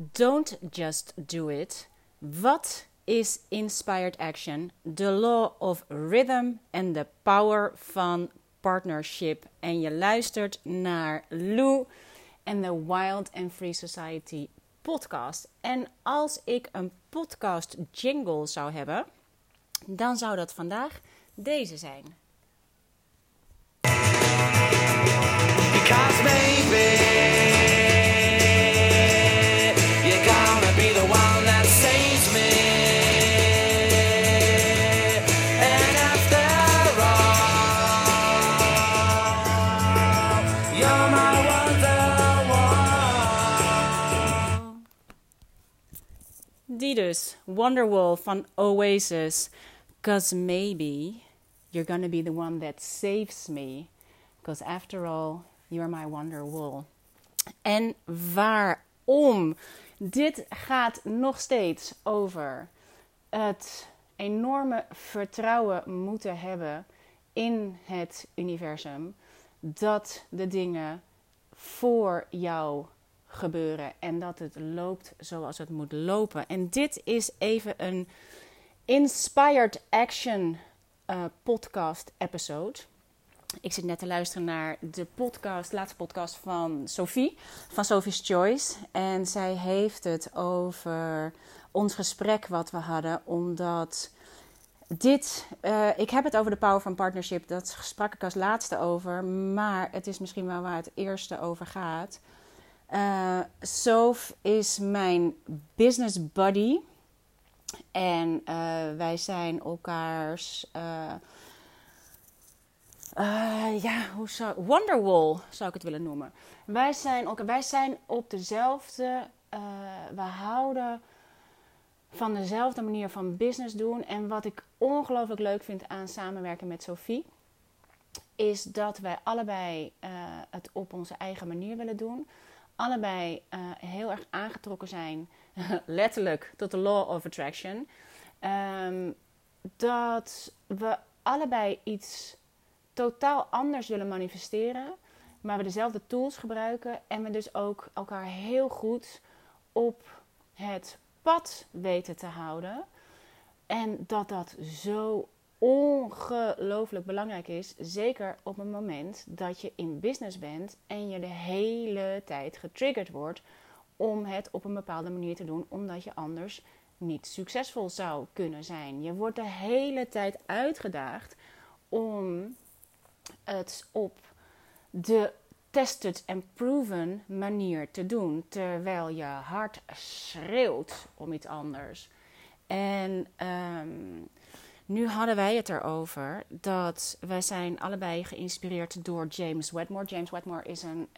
Don't just do it. Wat is inspired action? The law of rhythm and the power van partnership. En je luistert naar Lou en de Wild and Free Society podcast. En als ik een podcast jingle zou hebben, dan zou dat vandaag deze zijn. Because Wonderwall van Oasis. Cause maybe you're gonna be the one that saves me. Because after all, you're my Wonderwall. En waarom? Dit gaat nog steeds over het enorme vertrouwen moeten hebben in het universum dat de dingen voor jou gebeuren en dat het loopt zoals het moet lopen. En dit is even een inspired action uh, podcast episode. Ik zit net te luisteren naar de podcast, laatste podcast van Sophie, van Sophie's Choice. En zij heeft het over ons gesprek wat we hadden, omdat dit, uh, ik heb het over de power van partnership, dat sprak ik als laatste over, maar het is misschien wel waar het eerste over gaat. Uh, Soph is mijn business buddy. En uh, wij zijn elkaars. Uh, ja, hoe zou. Wonderwall zou ik het willen noemen. Wij zijn, wij zijn op dezelfde. we houden van dezelfde manier van business doen. En wat ik ongelooflijk leuk vind aan samenwerken met Sophie. Is dat wij allebei het op onze eigen manier willen doen allebei uh, heel erg aangetrokken zijn, letterlijk tot de law of attraction. Um, dat we allebei iets totaal anders willen manifesteren, maar we dezelfde tools gebruiken en we dus ook elkaar heel goed op het pad weten te houden. En dat dat zo ongelooflijk belangrijk is. Zeker op het moment dat je in business bent en je de hele tijd getriggerd wordt om het op een bepaalde manier te doen, omdat je anders niet succesvol zou kunnen zijn. Je wordt de hele tijd uitgedaagd om het op de tested en proven manier te doen, terwijl je hart schreeuwt om iets anders. En um, nu hadden wij het erover dat wij zijn allebei geïnspireerd door James Wedmore. James Wedmore is een,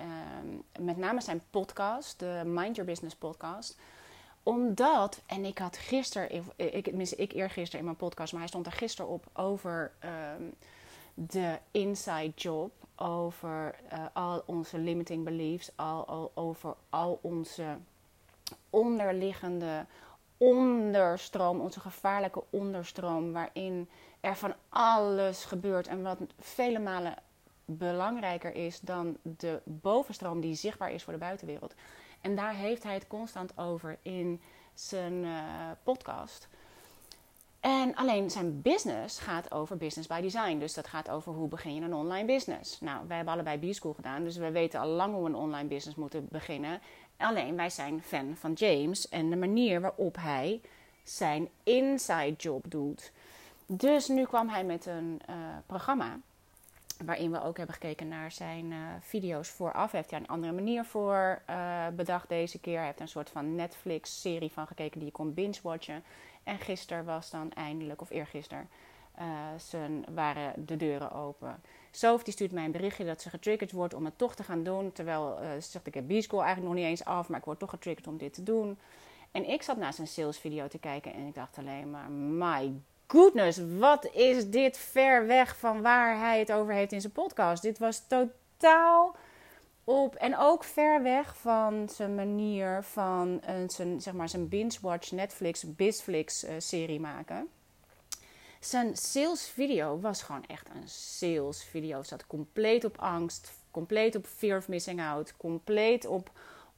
um, met name zijn podcast, de Mind Your Business podcast. Omdat, en ik had gisteren, ik, tenminste ik eergisteren in mijn podcast, maar hij stond er gisteren op over um, de inside job. Over uh, al onze limiting beliefs, al, al, over al onze onderliggende onderstroom, onze gevaarlijke onderstroom, waarin er van alles gebeurt en wat vele malen belangrijker is dan de bovenstroom die zichtbaar is voor de buitenwereld. En daar heeft hij het constant over in zijn uh, podcast. En alleen zijn business gaat over business by design. Dus dat gaat over hoe begin je een online business. Nou, wij hebben allebei B-school gedaan, dus we weten al lang hoe we een online business moeten beginnen. Alleen wij zijn fan van James en de manier waarop hij zijn inside job doet. Dus nu kwam hij met een uh, programma waarin we ook hebben gekeken naar zijn uh, video's vooraf. Hij heeft daar een andere manier voor uh, bedacht deze keer. Hij heeft een soort van Netflix-serie van gekeken die je kon binge-watchen. En gisteren was dan eindelijk, of eergisteren, uh, waren de deuren open. Sof stuurt mij een berichtje dat ze getriggerd wordt om het toch te gaan doen. Terwijl uh, ze zegt, ik heb B-School eigenlijk nog niet eens af, maar ik word toch getriggerd om dit te doen. En ik zat naar zijn salesvideo te kijken en ik dacht alleen maar, my goodness, wat is dit ver weg van waar hij het over heeft in zijn podcast. Dit was totaal op en ook ver weg van zijn manier van een, zijn, zeg maar, zijn binge-watch Netflix, Bizflix uh, serie maken. Zijn sales video was gewoon echt een sales video. Zat compleet op angst, compleet op fear of missing out, compleet op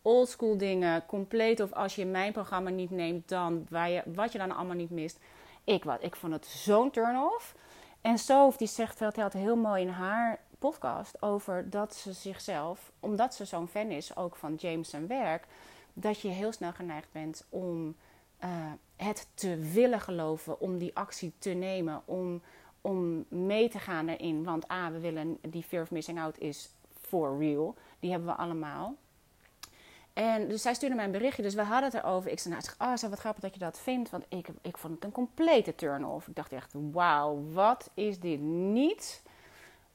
oldschool dingen, compleet of als je mijn programma niet neemt, dan waar je, wat je dan allemaal niet mist. Ik, wat, ik vond het zo'n turn-off. En Sof die zegt dat had heel mooi in haar podcast over dat ze zichzelf, omdat ze zo'n fan is ook van James zijn werk, dat je heel snel geneigd bent om uh, het te willen geloven, om die actie te nemen, om, om mee te gaan erin. Want A, we willen, die fear of missing out is for real. Die hebben we allemaal. En dus zij stuurde mij een berichtje, dus we hadden het erover. Ik zei, nou, oh, zei, wat grappig dat je dat vindt, want ik, ik vond het een complete turn-off. Ik dacht echt, wauw, wat is dit niet?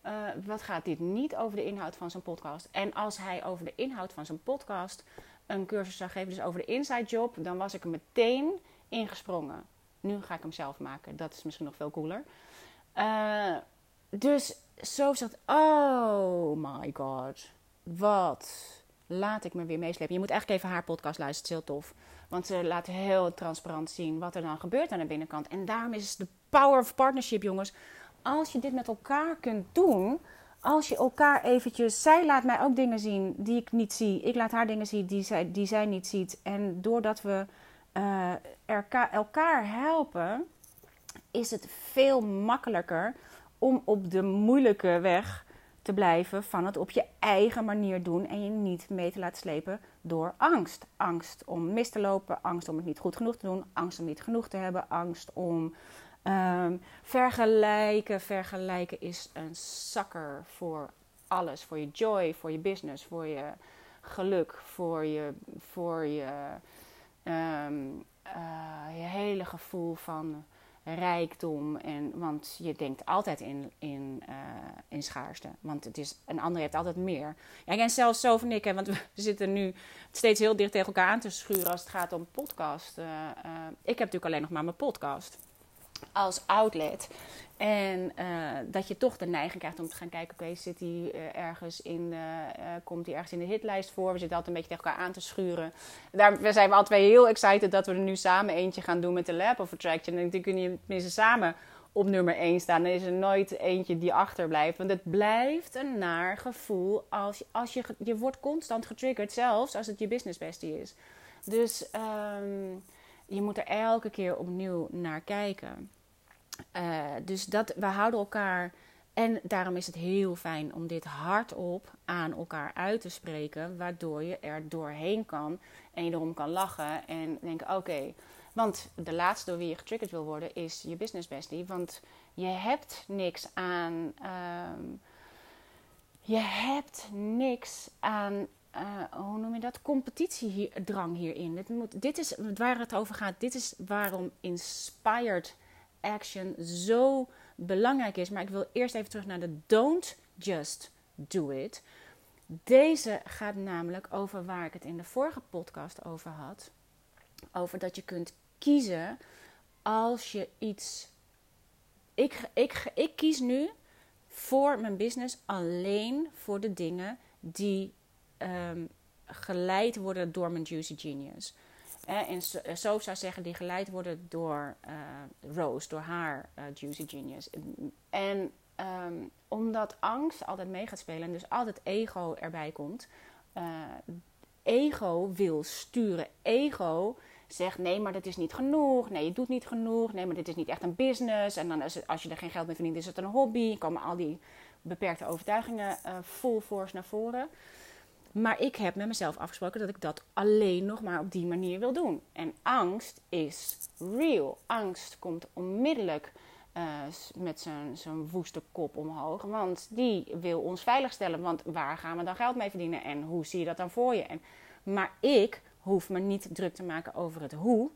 Uh, wat gaat dit niet over de inhoud van zijn podcast? En als hij over de inhoud van zijn podcast een cursus zou geven, dus over de inside job, dan was ik er meteen ingesprongen. Nu ga ik hem zelf maken, dat is misschien nog veel cooler. Uh, dus zo zat, oh my god, wat laat ik me weer meeslepen. Je moet eigenlijk even haar podcast luisteren, het is heel tof. Want ze laat heel transparant zien wat er dan gebeurt aan de binnenkant. En daarom is de power of partnership, jongens. Als je dit met elkaar kunt doen, als je elkaar eventjes... Zij laat mij ook dingen zien die ik niet zie. Ik laat haar dingen zien die zij, die zij niet ziet. En doordat we elkaar, elkaar helpen, is het veel makkelijker om op de moeilijke weg te blijven van het op je eigen manier doen en je niet mee te laten slepen door angst. Angst om mis te lopen, angst om het niet goed genoeg te doen, angst om niet genoeg te hebben, angst om um, vergelijken. Vergelijken is een zakker voor alles, voor je joy, voor je business, voor je geluk, voor je, voor je, um, uh, je hele gevoel van rijkdom. En, want je denkt altijd in, in, uh, in schaarste. Want het is, een ander heeft altijd meer. Ja, en zelfs zo van ik, want we zitten nu steeds heel dicht tegen elkaar aan te schuren als het gaat om podcast. Uh, ik heb natuurlijk alleen nog maar mijn podcast als outlet. En uh, dat je toch de neiging krijgt om te gaan kijken: oké, zit hij uh, ergens in, uh, komt hij ergens in de hitlijst voor? We zitten altijd een beetje tegen elkaar aan te schuren. Daar zijn we al twee heel excited dat we er nu samen eentje gaan doen met de Lab of Attraction. En dan kun je tenminste samen op nummer 1 staan. Dan is er nooit eentje die achterblijft. Want het blijft een naar gevoel als, je, als je, je wordt constant getriggerd, zelfs als het je business bestie is. Dus um, je moet er elke keer opnieuw naar kijken. Uh, dus dat, we houden elkaar. En daarom is het heel fijn om dit hardop aan elkaar uit te spreken, waardoor je er doorheen kan en je erom kan lachen en denken: oké. Want de laatste door wie je getriggerd wil worden is je business bestie. Want je hebt niks aan. Um, je hebt niks aan uh, hoe noem je dat? Competitiedrang hierin. Dit, moet, dit is waar het over gaat. Dit is waarom inspired action zo belangrijk is. Maar ik wil eerst even terug naar de don't just do it. Deze gaat namelijk over waar ik het in de vorige podcast over had. Over dat je kunt kiezen als je iets. Ik, ik, ik kies nu voor mijn business alleen voor de dingen die um, geleid worden door mijn Juicy Genius. en zo zou zeggen, die geleid worden door uh, Rose, door haar uh, Juicy Genius. En um, omdat angst altijd mee gaat spelen en dus altijd ego erbij komt. Uh, ego wil sturen. Ego zegt: nee, maar dat is niet genoeg. Nee, je doet niet genoeg. Nee, maar dit is niet echt een business. En dan het, als je er geen geld mee verdient, is het een hobby. komen al die beperkte overtuigingen full force naar voren. Maar ik heb met mezelf afgesproken dat ik dat alleen nog maar op die manier wil doen. En angst is real. Angst komt onmiddellijk uh, met zijn woeste kop omhoog. Want die wil ons veiligstellen. Want waar gaan we dan geld mee verdienen? En hoe zie je dat dan voor je? En, maar ik hoef me niet druk te maken over het hoe.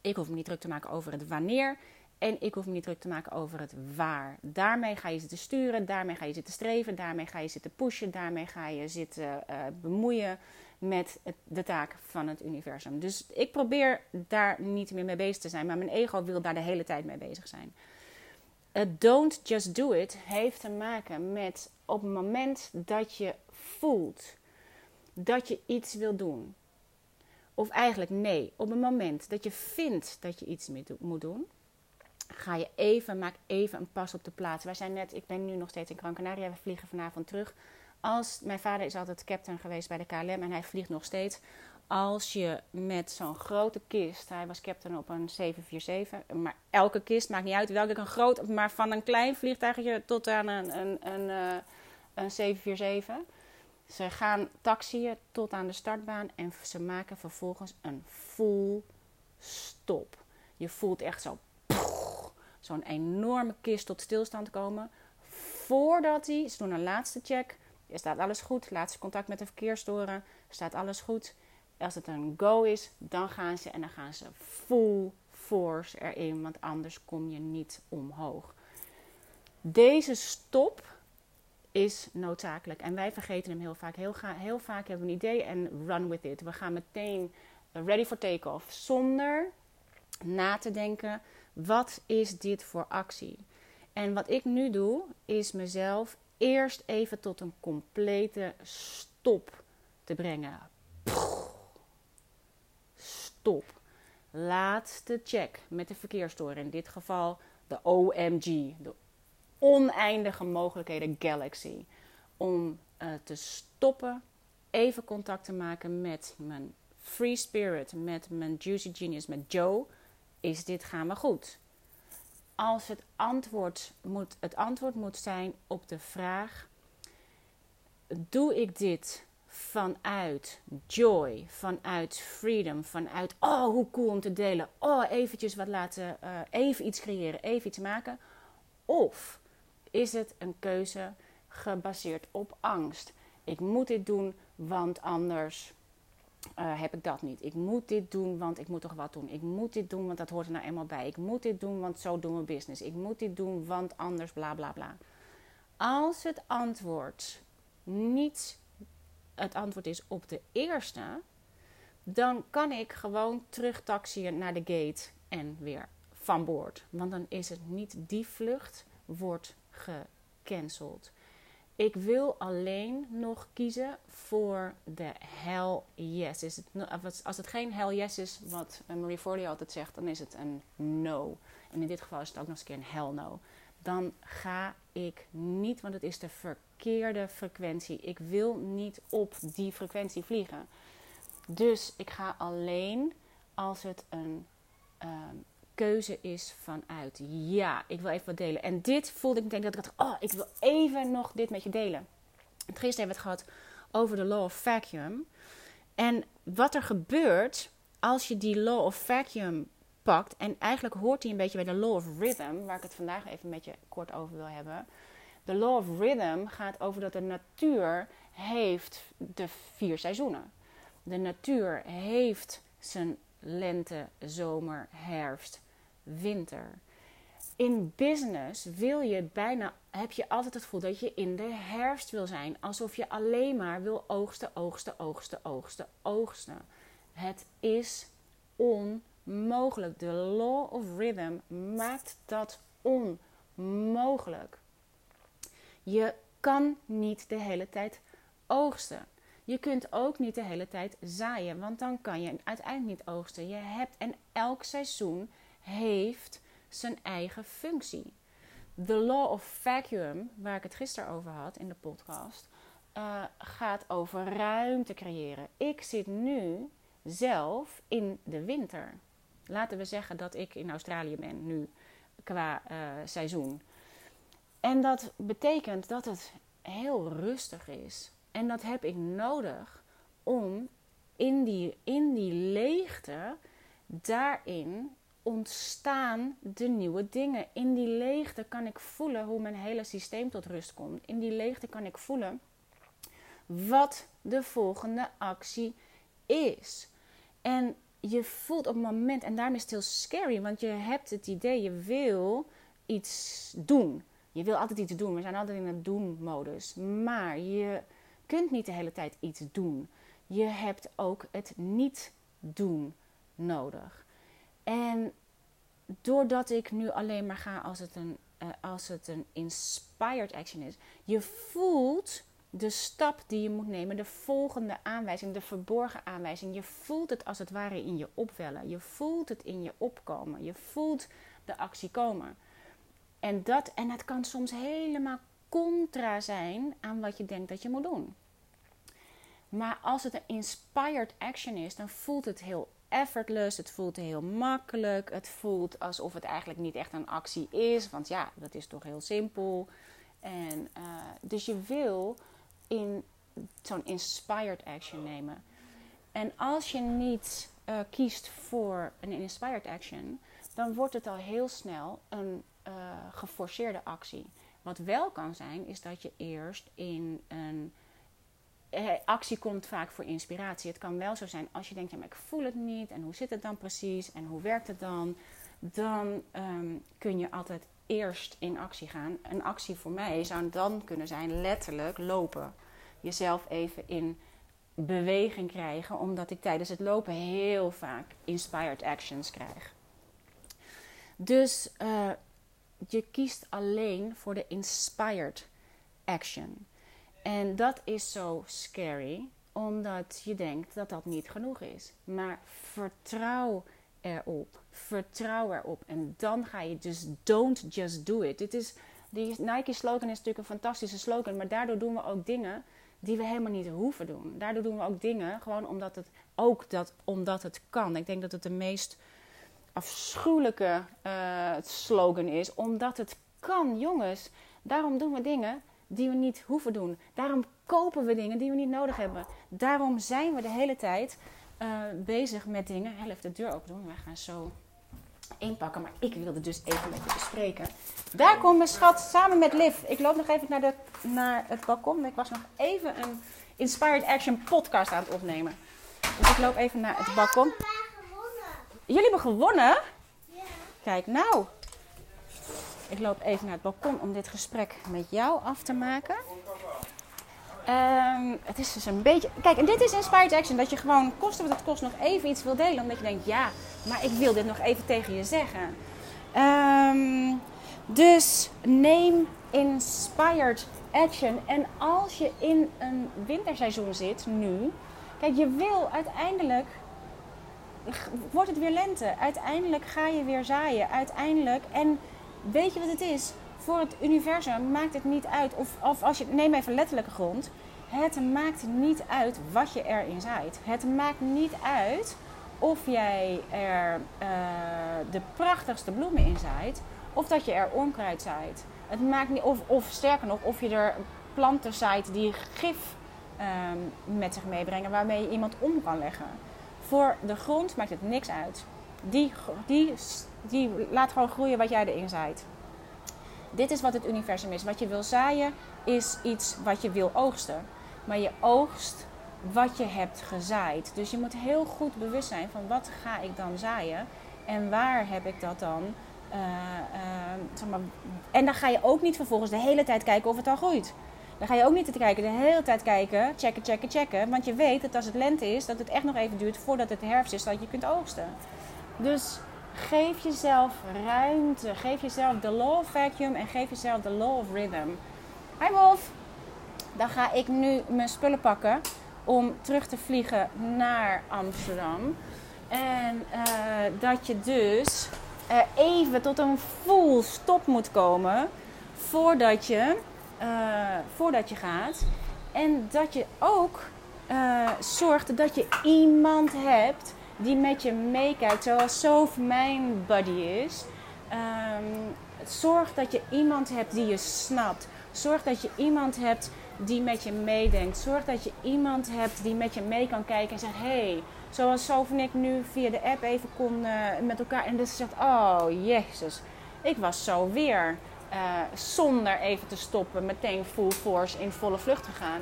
Ik hoef me niet druk te maken over het wanneer. En ik hoef me niet druk te maken over het waar. Daarmee ga je zitten sturen, daarmee ga je zitten streven, daarmee ga je zitten pushen, daarmee ga je zitten uh, bemoeien met de taak van het universum. Dus ik probeer daar niet meer mee bezig te zijn, maar mijn ego wil daar de hele tijd mee bezig zijn. Uh, don't just do it heeft te maken met op het moment dat je voelt dat je iets wil doen. Of eigenlijk nee, op het moment dat je vindt dat je iets moet doen ga je even, maak even een pas op de plaats. Wij zijn net, ik ben nu nog steeds in Gran Canaria, we vliegen vanavond terug. Als, mijn vader is altijd captain geweest bij de KLM en hij vliegt nog steeds. Als je met zo'n grote kist, hij was captain op een 747, maar elke kist maakt niet uit welke een groot, maar van een klein vliegtuigje tot aan een, een, een, een, een 747. Ze gaan taxiën tot aan de startbaan en ze maken vervolgens een full stop. Je voelt echt zo zo'n enorme kist tot stilstand komen. Voordat hij, ze doen een laatste check. Staat alles goed? Laatste contact met de verkeerstoren. Staat alles goed? Als het een go is, dan gaan ze en dan gaan ze full force erin, want anders kom je niet omhoog. Deze stop is noodzakelijk en wij vergeten hem heel vaak. Heel, heel vaak hebben we een idee en run with it. We gaan meteen ready for take-off zonder na te denken wat is dit voor actie? En wat ik nu doe, is mezelf eerst even tot een complete stop te brengen. Stop. Laatste check met de verkeersstoring. In dit geval de OMG, de oneindige mogelijkheden Galaxy. Om uh, te stoppen, even contact te maken met mijn Free Spirit, met mijn Juicy Genius, met Joe is dit gaan we goed? Als het antwoord moet, het antwoord moet zijn op de vraag: doe ik dit vanuit joy, vanuit freedom, vanuit oh hoe cool om te delen, oh eventjes wat laten, uh, even iets creëren, even iets maken? Of is het een keuze gebaseerd op angst? Ik moet dit doen, want anders uh, heb ik dat niet. Ik moet dit doen, want ik moet toch wat doen. Ik moet dit doen, want dat hoort er nou eenmaal bij. Ik moet dit doen, want zo doen we business. Ik moet dit doen, want anders bla bla bla. Als het antwoord niet het antwoord is op de eerste, dan kan ik gewoon terug taxiën naar de gate en weer van boord. Want dan is het niet die vlucht wordt gecanceld. Ik wil alleen nog kiezen voor de hell yes. Is het, als het geen hell yes is, wat Marie Forleo altijd zegt, dan is het een no. En in dit geval is het ook nog eens een keer een hell no. Dan ga ik niet, want het is de verkeerde frequentie. Ik wil niet op die frequentie vliegen. Dus ik ga alleen als het een ehm, keuze is vanuit ja, ik wil even wat delen. En dit voelde ik meteen dat ik dacht, oh, ik wil even nog dit met je delen. Gisteren hebben we het gehad over de law of vacuum. En wat er gebeurt als je die law of vacuum pakt, en eigenlijk hoort die een beetje bij de law of rhythm, waar ik het vandaag even met je kort over wil hebben. De law of rhythm gaat over dat de natuur heeft de vier seizoenen. De natuur heeft zijn lente, zomer, herfst, winter. In business wil je bijna, heb je altijd het gevoel dat je in de herfst wil zijn. Alsof je alleen maar wil oogsten, oogsten, oogsten, oogsten, oogsten. Het is onmogelijk. De law of rhythm maakt dat onmogelijk. Je kan niet de hele tijd oogsten. Je kunt ook niet de hele tijd zaaien, want dan kan je uiteindelijk niet oogsten. Je hebt en elk seizoen heeft zijn eigen functie. The law of vacuum, waar ik het gisteren over had in de podcast, uh, gaat over ruimte creëren. Ik zit nu zelf in de winter. Laten we zeggen dat ik in Australië ben nu qua uh, seizoen. En dat betekent dat het heel rustig is. En dat heb ik nodig om in die, in die leegte daarin ontstaan de nieuwe dingen. In die leegte kan ik voelen hoe mijn hele systeem tot rust komt. In die leegte kan ik voelen wat de volgende actie is. En je voelt op het moment, en daarom is het heel scary, want je hebt het idee, je wil iets doen. Je wil altijd iets doen. We zijn altijd in een doen-modus. Maar je kunt niet de hele tijd iets doen. Je hebt ook het niet doen nodig. En doordat ik nu alleen maar ga als het een, uh, als het een inspired action is, je voelt de stap die je moet nemen, de volgende aanwijzing, de verborgen aanwijzing. Je voelt het als het ware in je opwellen. Je voelt het in je opkomen. Je voelt de actie komen. En dat, en het kan soms helemaal contra zijn aan wat je denkt dat je moet doen. Maar als het een inspired action is, dan voelt het heel effortless. Het voelt heel makkelijk. Het voelt alsof het eigenlijk niet echt een actie is. Want ja, dat is toch heel simpel. En, uh, dus je wil in zo'n inspired action nemen. En als je niet uh, kiest voor een inspired action, dan wordt het al heel snel een uh, geforceerde actie. Wat wel kan zijn, is dat je eerst in een eh, actie komt vaak voor inspiratie. Het kan wel zo zijn als je denkt, ja, maar ik voel het niet en hoe zit het dan precies en hoe werkt het dan? Dan um, kun je altijd eerst in actie gaan. Een actie voor mij zou dan kunnen zijn letterlijk lopen. Jezelf even in beweging krijgen, omdat ik tijdens het lopen heel vaak inspired actions krijg. Dus uh, je kiest alleen voor de inspired action. En dat is zo scary, omdat je denkt dat dat niet genoeg is. Maar vertrouw erop. Vertrouw erop. En dan ga je dus don't just do it. Dit is, die Nike slogan is natuurlijk een fantastische slogan, maar daardoor doen we ook dingen die we helemaal niet hoeven doen. Daardoor doen we ook dingen gewoon omdat het ook dat, omdat het kan. Ik denk dat het de meest afschuwelijke uh, slogan is, omdat het kan, jongens. Daarom doen we dingen die we niet hoeven doen. Daarom kopen we dingen die we niet nodig hebben. Daarom zijn we de hele tijd uh, bezig met dingen. Heel even de deur open doen. We gaan zo inpakken. Maar ik wilde dus even met je bespreken. Daar komt mijn schat samen met Liv. Ik loop nog even naar, de, naar het balkon. Ik was nog even een Inspired Action podcast aan het opnemen. Dus ik loop even naar het balkon. Jullie hebben gewonnen? Ja. Kijk nou. Ik loop even naar het balkon om dit gesprek met jou af te maken. Um, het is dus een beetje. Kijk, en dit is Inspired Action. Dat je gewoon, koste wat het kost, nog even iets wil delen. Omdat je denkt, ja, maar ik wil dit nog even tegen je zeggen. Um, dus neem Inspired Action. En als je in een winterseizoen zit, nu. Kijk, je wil uiteindelijk. Wordt het weer lente? Uiteindelijk ga je weer zaaien. Uiteindelijk. En weet je wat het is? Voor het universum maakt het niet uit. Of, of als je. Neem even letterlijke grond. Het maakt niet uit wat je erin zaait. Het maakt niet uit of jij er uh, de prachtigste bloemen in zaait. Of dat je er onkruid zaait. Het maakt niet, of, of sterker nog, of je er planten zaait die gif um, met zich meebrengen waarmee je iemand om kan leggen. Voor de grond maakt het niks uit. Die, die, die laat gewoon groeien wat jij erin zaait. Dit is wat het universum is. Wat je wil zaaien is iets wat je wil oogsten. Maar je oogst wat je hebt gezaaid. Dus je moet heel goed bewust zijn van wat ga ik dan zaaien en waar heb ik dat dan. Uh, zeg maar, en dan ga je ook niet vervolgens de hele tijd kijken of het al groeit. Dan ga je ook niet te kijken, de hele tijd kijken, checken, checken, checken. Want je weet dat als het lente is, dat het echt nog even duurt voordat het herfst is, dat je kunt oogsten. Dus geef jezelf ruimte. Geef jezelf de law of vacuum en geef jezelf de law of rhythm. Hi Wolf! Dan ga ik nu mijn spullen pakken om terug te vliegen naar Amsterdam. En uh, dat je dus uh, even tot een full stop moet komen voordat je, uh, voordat je gaat. En dat je ook zorgt dat je iemand hebt die met je meekijkt, zoals Sof mijn buddy is. Um, zorg dat je iemand hebt die je snapt. Zorg dat je iemand hebt die met je meedenkt. Zorg dat je iemand hebt die met je mee kan kijken en zegt: hey, zoals Sof en ik nu via de app even kon uh, met elkaar. En dus zegt: Oh jezus, ik was zo weer uh, zonder even te stoppen, meteen full force in volle vlucht gegaan.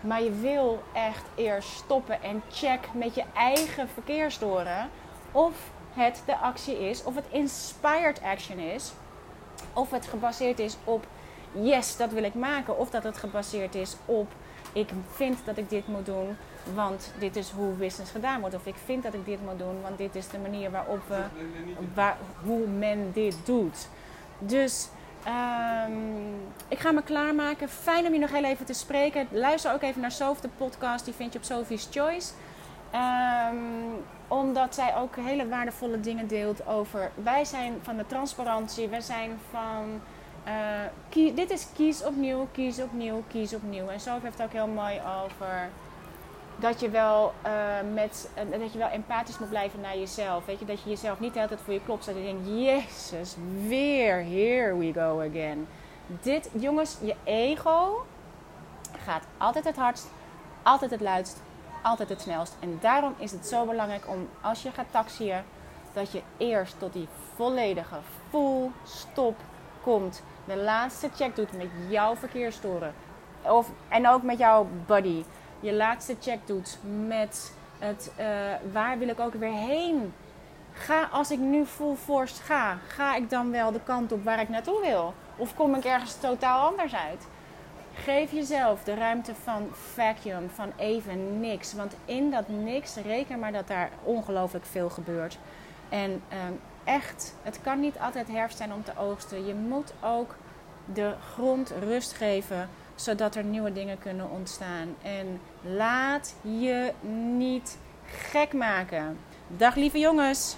Maar je wil echt eerst stoppen en check met je eigen verkeersdoren of het de actie is, of het inspired action is, of het gebaseerd is op yes, dat wil ik maken, of dat het gebaseerd is op ik vind dat ik dit moet doen, want dit is hoe business gedaan wordt. Of ik vind dat ik dit moet doen, want dit is de manier waarop we, waar, hoe men dit doet. Dus Um, ik ga me klaarmaken. Fijn om je nog heel even te spreken. Luister ook even naar Sof, de podcast. Die vind je op Sophie's Choice. Um, omdat zij ook hele waardevolle dingen deelt over... Wij zijn van de transparantie. Wij zijn van kie- dit is kies opnieuw, kies opnieuw, kies opnieuw. En zo heeft het ook heel mooi over dat je wel, eh, met, eh, dat je wel empathisch moet blijven naar jezelf. Weet je, dat je jezelf niet de hele tijd voor je klopt zet en denkt, jezus, weer, here we go again. Dit, jongens, je ego gaat altijd het hardst, altijd het luidst, altijd het snelst. En daarom is het zo belangrijk om, als je gaat taxiën, dat je eerst tot die volledige full stop komt. De laatste check doet met jouw verkeerstoren. Of, en ook met jouw buddy. Je laatste check doet met het eh, waar wil ik ook weer heen. Ga, als ik nu full force ga, ga ik dan wel de kant op waar ik naartoe wil? Of kom ik ergens totaal anders uit? Geef jezelf de ruimte van vacuum, van even niks. Want in dat niks, reken maar dat daar ongelooflijk veel gebeurt. En ehm, echt, het kan niet altijd herfst zijn om te oogsten. Je moet ook de grond rust geven, zodat er nieuwe dingen kunnen ontstaan. En laat je niet gek maken. Dag lieve jongens.